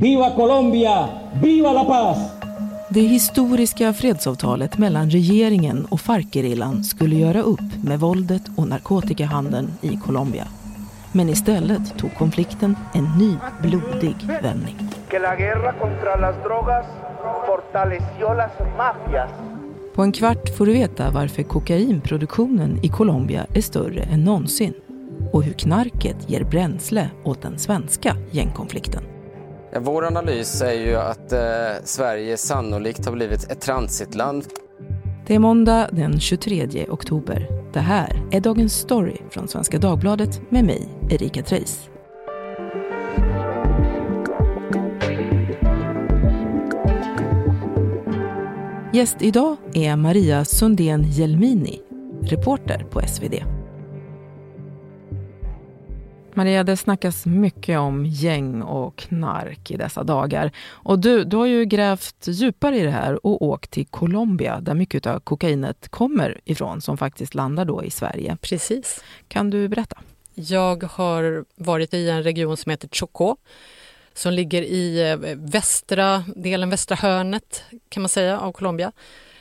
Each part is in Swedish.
Viva Colombia! Viva la paz! Det historiska fredsavtalet mellan regeringen och Farc-gerillan skulle göra upp med våldet och narkotikahandeln i Colombia. Men istället tog konflikten en ny blodig vändning. På en kvart får du veta varför kokainproduktionen i Colombia är större än någonsin och hur knarket ger bränsle åt den svenska gängkonflikten. Ja, vår analys är ju att eh, Sverige sannolikt har blivit ett transitland. Det är måndag den 23 oktober. Det här är Dagens Story från Svenska Dagbladet med mig, Erika Treijs. Gäst idag är Maria Sundén Jelmini, reporter på SvD. Maria, det snackas mycket om gäng och knark i dessa dagar. Och du, du har ju grävt djupare i det här och åkt till Colombia där mycket av kokainet kommer ifrån som faktiskt landar då i Sverige. Precis. Kan du berätta? Jag har varit i en region som heter Chocó som ligger i eh, västra delen, västra hörnet kan man säga av Colombia.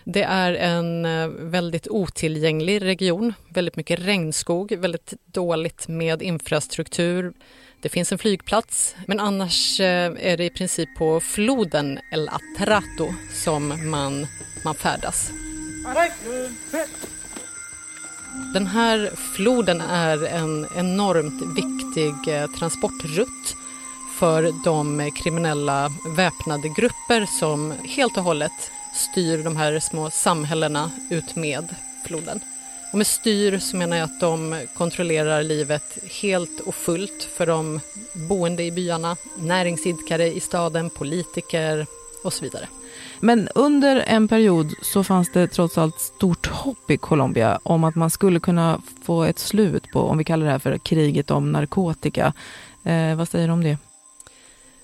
Det är en eh, väldigt otillgänglig region, väldigt mycket regnskog, väldigt dåligt med infrastruktur. Det finns en flygplats, men annars eh, är det i princip på floden El Atrato som man, man färdas. Den här floden är en enormt viktig eh, transportrutt för de kriminella väpnade grupper som helt och hållet styr de här små samhällena ut med floden. Och med styr så menar jag att de kontrollerar livet helt och fullt för de boende i byarna, näringsidkare i staden, politiker och så vidare. Men under en period så fanns det trots allt stort hopp i Colombia om att man skulle kunna få ett slut på, om vi kallar det här för kriget om narkotika. Eh, vad säger du om det?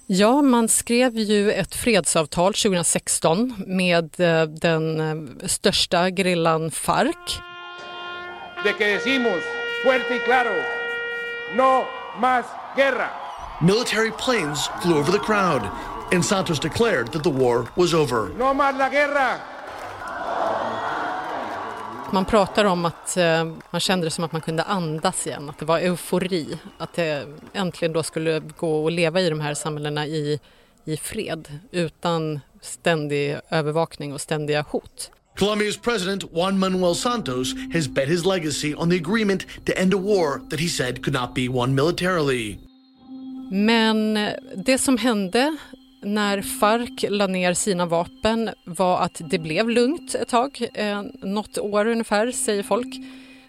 Ja, man skrev ju ett fredsavtal 2016 med eh, den eh, största gerillan Farc. De que decimos fuerte y claro, no más guerra. Military planes flew over the crowd and Santos declared that the war was over. No más la guerra. Man pratar om att eh, man kände det som att man kunde andas igen, att det var eufori, att det äntligen då skulle gå att leva i de här samhällena i, i fred utan ständig övervakning och ständiga hot. Colombia's president Juan Manuel Santos has bet his legacy on the agreement to end a war that he said could not be won militarily. Men det som hände när Farc la ner sina vapen var att det blev lugnt ett tag, eh, något år ungefär säger folk.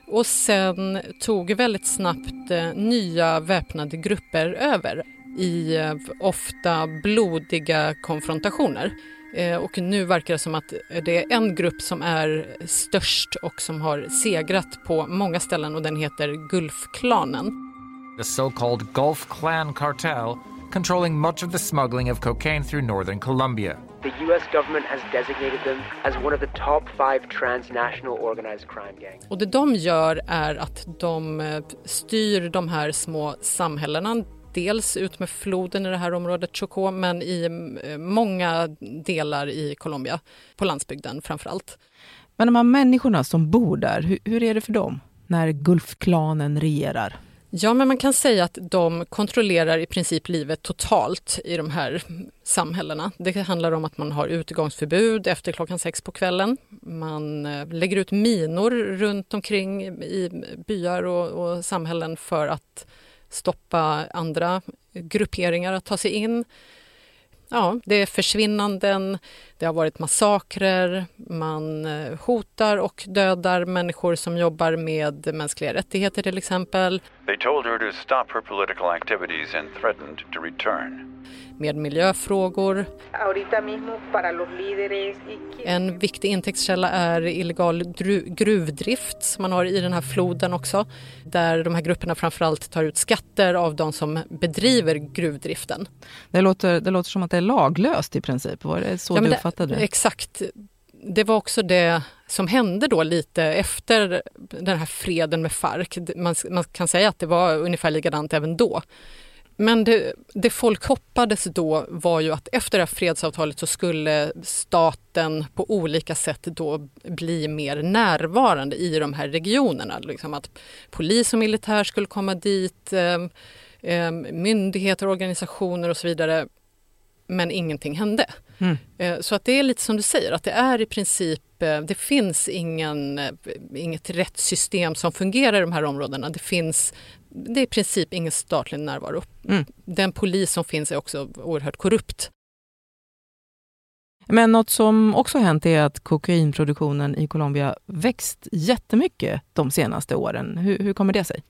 Och sen tog väldigt snabbt eh, nya väpnade grupper över i eh, ofta blodiga konfrontationer. Eh, och nu verkar det som att det är en grupp som är störst och som har segrat på många ställen och den heter Gulfklanen. The so-called Gulf Clan cartel controlling much of the smuggling of cocaine through northern Colombia. The U.S. government has designated them as one of the top five transnational organized crime gangs. Och det de gör är att de eh, styr de här små samhällena dels ut med floden i det här området Chocó men i eh, många delar i Colombia, på landsbygden framför allt. Men de här människorna som bor där, hur, hur är det för dem när Gulfklanen regerar? Ja, men man kan säga att de kontrollerar i princip livet totalt i de här samhällena. Det handlar om att man har utegångsförbud efter klockan sex på kvällen. Man eh, lägger ut minor runt omkring i byar och, och samhällen för att stoppa andra grupperingar att ta sig in. Ja, det är försvinnanden, det har varit massakrer, man eh, hotar och dödar människor som jobbar med mänskliga rättigheter till exempel. They told her to stop her political activities and threatened to return. Med miljöfrågor. En viktig intäktskälla är illegal gruvdrift som man har i den här floden också. Där de här grupperna framförallt tar ut skatter av de som bedriver gruvdriften. Det låter, det låter som att det är laglöst i princip. Var det så ja, du uppfattade det? Exakt. Det var också det som hände då lite efter den här freden med Farc. Man, man kan säga att det var ungefär likadant även då. Men det, det, folk hoppades då var ju att efter det här fredsavtalet så skulle staten på olika sätt då bli mer närvarande i de här regionerna. Liksom att polis och militär skulle komma dit, eh, eh, myndigheter, organisationer och så vidare. Men ingenting hände. Mm. Eh, så att det är lite som du säger, att det är i princip, eh, det finns ingen, eh, inget rättssystem som fungerar i de här områdena. Det finns det är i princip ingen statlig närvaro. Mm. Den polis som finns är också oerhört korrupt. Men något som också hänt är att kokainproduktionen i Colombia växt jättemycket de senaste åren. Hur, hur kommer det sig?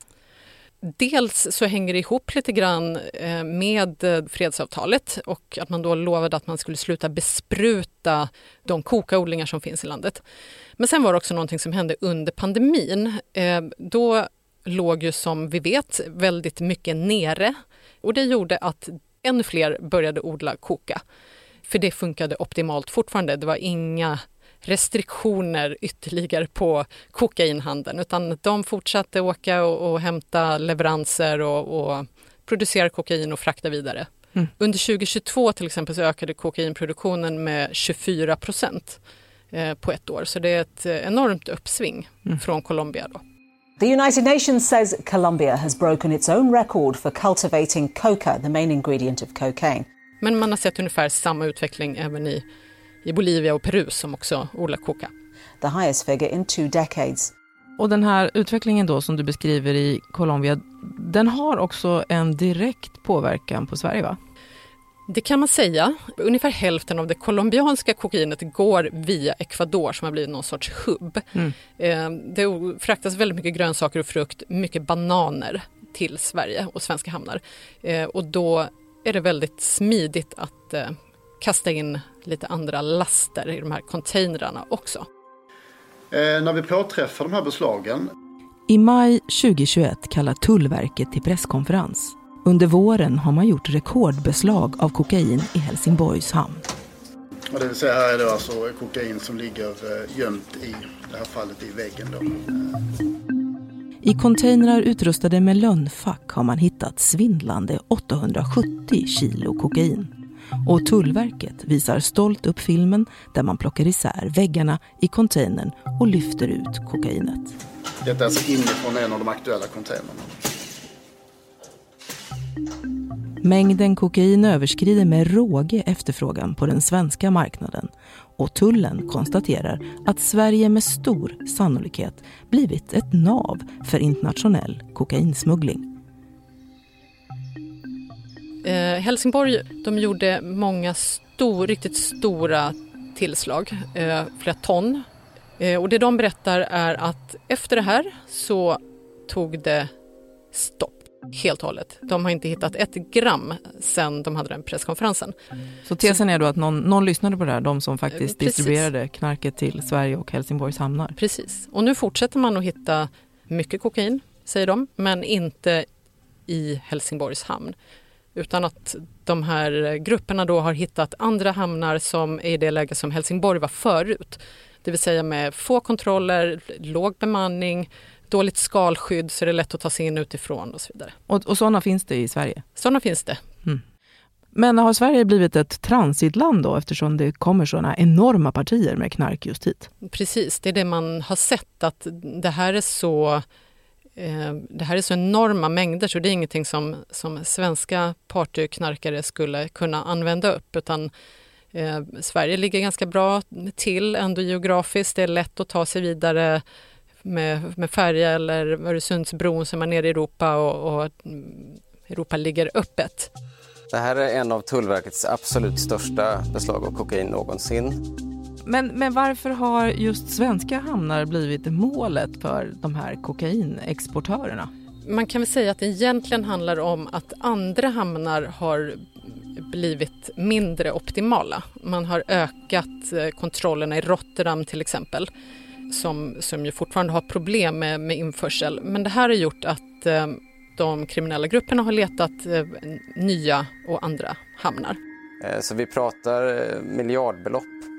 Dels så hänger det ihop lite grann eh, med eh, fredsavtalet och att man då lovade att man skulle sluta bespruta de kokaodlingar som finns i landet. Men sen var det också någonting som hände under pandemin. Eh, då låg ju som vi vet väldigt mycket nere och det gjorde att ännu fler började odla koka. För det funkade optimalt fortfarande. Det var inga restriktioner ytterligare på kokainhandeln utan de fortsatte åka och, och hämta leveranser och, och, producera kokain och frakta vidare. Mm. Under 2022 till exempel så ökade kokainproduktionen med 24 procent eh, på ett år så det är ett enormt uppsving mm. från Colombia. Då. The United Nations says Colombia has broken its own record for cultivating coca, the main ingredient of cocaine. Men man har sett ungefär samma utveckling även i, i Bolivia och Peru som också odlar coca. The highest figure in two decades. Och den här utvecklingen då som du beskriver i Colombia, den har också en direkt påverkan på Sverige va? Det kan man säga. Ungefär hälften av det colombianska kokainet går via Ecuador som har blivit någon sorts hubb. Mm. Eh, det fraktas väldigt mycket grönsaker och frukt, mycket bananer till Sverige och svenska hamnar. Eh, och då är det väldigt smidigt att eh, kasta in lite andra laster i de här containrarna också. när vi påträffar de här beslagen. I maj 2021 kallar Tullverket till presskonferens under våren har man gjort rekordbeslag av kokain i Helsingborgs hamn. Och det vill säga här är det alltså kokain som ligger eh, gömt i det här fallet i väggen. Då. I containrar utrustade med lönnfack har man hittat svindlande 870 kilo kokain. Och Tullverket visar stolt upp filmen där man plockar isär väggarna i containern och lyfter ut kokainet. Detta är alltså inifrån en av de aktuella containrarna. Mängden kokain överskrider med råge efterfrågan på den svenska marknaden och tullen konstaterar att Sverige med stor sannolikhet blivit ett nav för internationell kokainsmuggling. Eh, Helsingborg de gjorde många stor, riktigt stora tillslag, eh, flera ton. Eh, och det de berättar är att efter det här så tog det stopp helt och hållet. De har inte hittat ett gram sen de hade den presskonferensen. Så tesen är då att någon, någon lyssnade på det här, de som faktiskt Precis. distribuerade knarket till Sverige och Helsingborgs hamnar? Precis. Och nu fortsätter man att hitta mycket kokain, säger de, men inte i Helsingborgs hamn. Utan att de här grupperna då har hittat andra hamnar som är i det läge som Helsingborg var förut. Det vill säga med få kontroller, låg bemanning, dåligt skalskydd så är det lätt att ta sig in utifrån och så vidare. Och, och sådana finns det i Sverige? Sådana finns det. Mm. Men har Sverige blivit ett transitland då eftersom det kommer sådana enorma partier med knark just hit? Precis, det är det man har sett att det här är så Eh, det här är så enorma mängder så det är ingenting som, som svenska partyknarkare skulle kunna använda upp utan eh, Sverige ligger ganska bra till ändå geografiskt. Det är lätt att ta sig vidare med, med färja eller Öresundsbron som är nere i Europa och, och mm, Europa ligger öppet. Det här är en av Tullverkets absolut största beslag av kokain någonsin. Men, men varför har just svenska hamnar blivit målet för de här kokainexportörerna? Man kan väl säga att det egentligen handlar om att andra hamnar har blivit mindre optimala. Man har ökat eh, kontrollerna i Rotterdam till exempel som, som ju fortfarande har problem med, med införsel. Men det här har gjort att eh, de kriminella grupperna har letat eh, nya och andra hamnar. Eh, så vi pratar eh, miljardbelopp.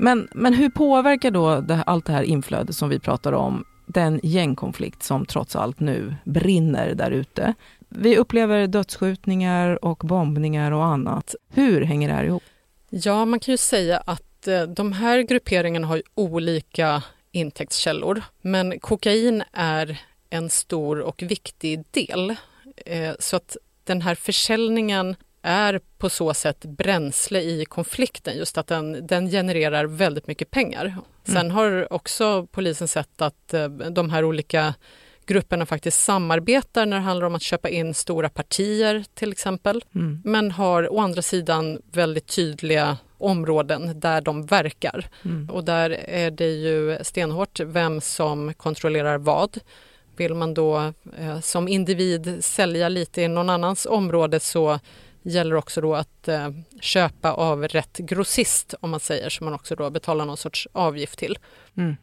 Men, men hur påverkar då det, allt det här inflödet som vi pratar om den gängkonflikt som trots allt nu brinner där ute? Vi upplever dödsskjutningar och bombningar och annat. Hur hänger det här ihop? Ja, man kan ju säga att eh, de här grupperingarna har olika intäktskällor. Men kokain är en stor och viktig del. Eh, så att den här försäljningen är på så sätt bränsle i konflikten, just att den, den genererar väldigt mycket pengar. Mm. Sen har också polisen sett att eh, de här olika grupperna faktiskt samarbetar när det handlar om att köpa in stora partier till exempel. Mm. Men har å andra sidan väldigt tydliga områden där de verkar. Mm. Och där är det ju stenhårt vem som kontrollerar vad. Vill man då eh, som individ sälja lite i någon annans område så gäller också då att eh, köpa av rätt grossist om man säger, som man också då betalar någon sorts avgift till. Mm.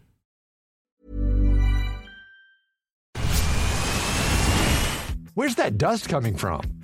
Where's that dust coming from?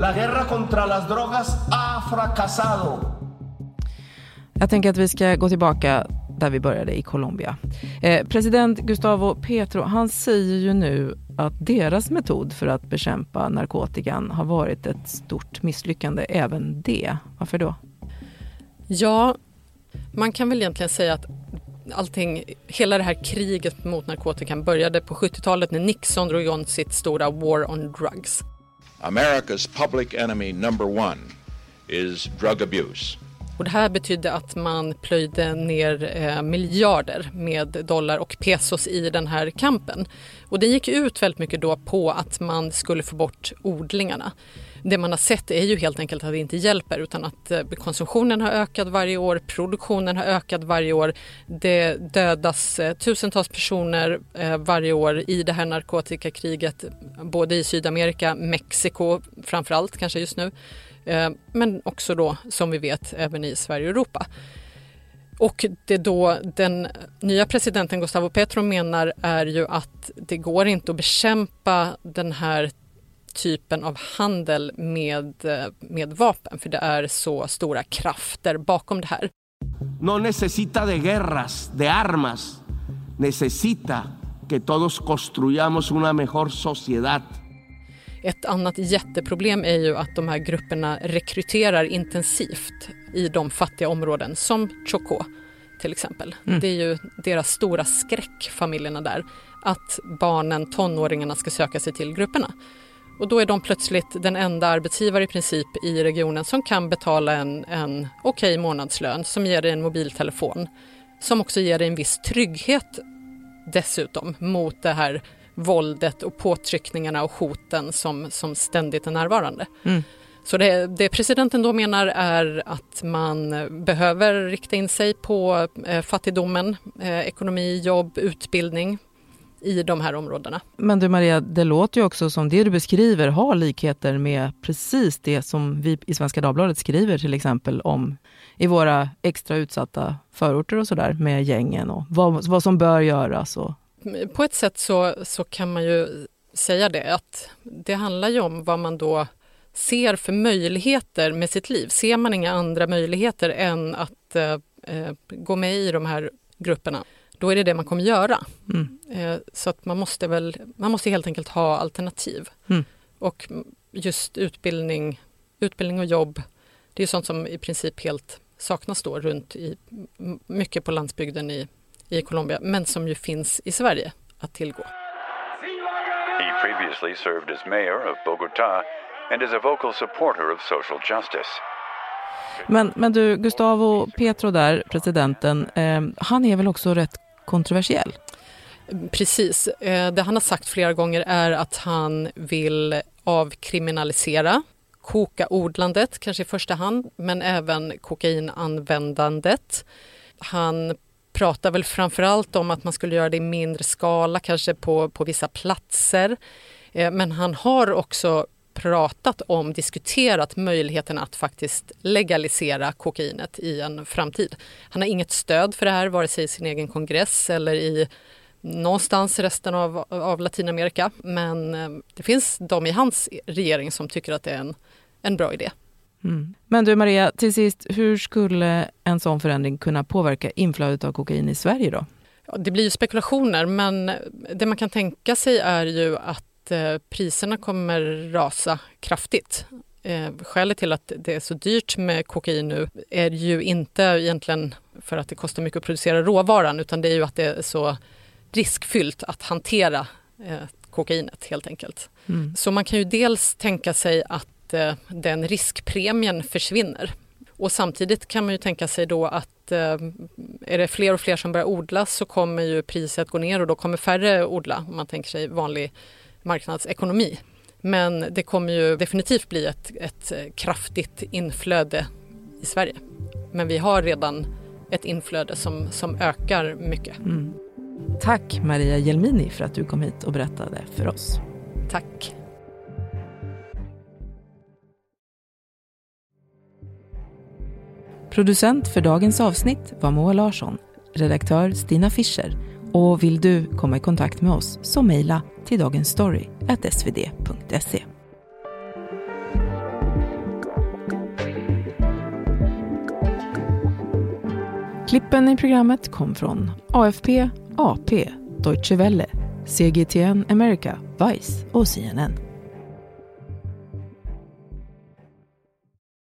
La guerra contra las drogas ha fracasado. Jag tänker att vi ska gå tillbaka där vi började i Colombia. Eh, president Gustavo Petro, han säger ju nu att deras metod för att bekämpa narkotikan har varit ett stort misslyckande, även det. Varför då? Ja, man kan väl egentligen säga att allting, hela det här kriget mot narkotikan började på 70-talet när Nixon drog igång sitt stora War on Drugs. America's public enemy number one is drug abuse. Och det här betydde att man plöjde ner eh, miljarder med dollar och pesos i den här kampen. Och det gick ut väldigt mycket då på att man skulle få bort odlingarna. Det man har sett är ju helt enkelt att det inte hjälper utan att eh, konsumtionen har ökat varje år, produktionen har ökat varje år. Det dödas eh, tusentals personer eh, varje år i det här narkotikakriget, både i Sydamerika, Mexiko framförallt kanske just nu, men också då som vi vet även i Sverige och Europa. Och det då den nya presidenten Gustavo Petro menar är ju att det går inte att bekämpa den här typen av handel med, med vapen för det är så stora krafter bakom det här. No necesita de guerras, de armas. Necesita que todos construyamos una mejor sociedad. Ett annat jätteproblem är ju att de här grupperna rekryterar intensivt i de fattiga områden som Chocó till exempel. Mm. Det är ju deras stora skräck, familjerna där, att barnen, tonåringarna ska söka sig till grupperna. Och då är de plötsligt den enda arbetsgivare i princip i regionen som kan betala en, en okej okay månadslön som ger dig en mobiltelefon. Som också ger dig en viss trygghet dessutom mot det här våldet och påtryckningarna och hoten som, som ständigt är närvarande. Mm. Så det, det, presidenten då menar är att man behöver rikta in sig på eh, fattigdomen, eh, ekonomi, jobb, utbildning i de här områdena. Men du Maria, det låter ju också som det du beskriver har likheter med precis det som vi i Svenska Dagbladet skriver till exempel om i våra extra utsatta förorter och sådär med gängen och vad, vad som bör göras. Och... På ett sätt så, så kan man ju säga det att det handlar ju om vad man då ser för möjligheter med sitt liv. Ser man inga andra möjligheter än att eh, eh gå med i de här grupperna då är det det man kommer göra. Mm. Eh, så att man måste väl, man måste helt enkelt ha alternativ. Mm. Och just utbildning, utbildning och jobb, det är sånt som i princip helt saknas då runt i, mycket på landsbygden i, i Colombia, men som ju finns i Sverige att tillgå. He previously served as mayor of Bogotá and is a vocal supporter of social justice. Men, men du, Gustavo Petro där, presidenten, eh, han är väl också rätt kontroversiell. Precis. Eh, det han har sagt flera gånger är att han vill avkriminalisera kokaodlandet, kanske i första hand, men även kokainanvändandet. Han pratar väl framför allt om att man skulle göra det i mindre skala, kanske på, på vissa platser. Eh, men han har också pratat om, diskuterat möjligheten att faktiskt legalisera kokainet i en framtid. Han har inget stöd för det här, vare sig i sin egen kongress eller i någonstans resten av, av Latinamerika. Men eh, det finns de i hans regering som tycker att det är en, en bra idé. Mm. Men du Maria, till sist, hur skulle en sån förändring kunna påverka inflödet av kokain i Sverige då? Ja, det blir ju spekulationer, men det man kan tänka sig är ju att eh, priserna kommer rasa kraftigt. Eh, skälet till att det är så dyrt med kokain nu är ju inte egentligen för att det kostar mycket att producera råvaran utan det är ju att det är så riskfyllt att hantera eh, kokainet helt enkelt. Mm. Så man kan ju dels tänka sig att eh, den riskpremien försvinner. Och samtidigt kan man ju tänka sig då att eh, är det fler och fler som börjar odla så kommer ju priset gå ner och då kommer färre odla om man tänker sig vanlig marknadsekonomi. Men det kommer ju definitivt bli ett, ett kraftigt inflöde i Sverige. Men vi har redan ett inflöde som, som ökar mycket. Mm. Tack Maria Jelmini för att du kom hit och berättade för oss. Tack. Producent för dagens avsnitt var Moa Larsson, redaktör Stina Fischer och vill du komma i kontakt med oss så mejla till dagensstory.svd.se. Klippen i programmet kom från AFP, AP, Deutsche Welle, CGTN America, Vice och CNN.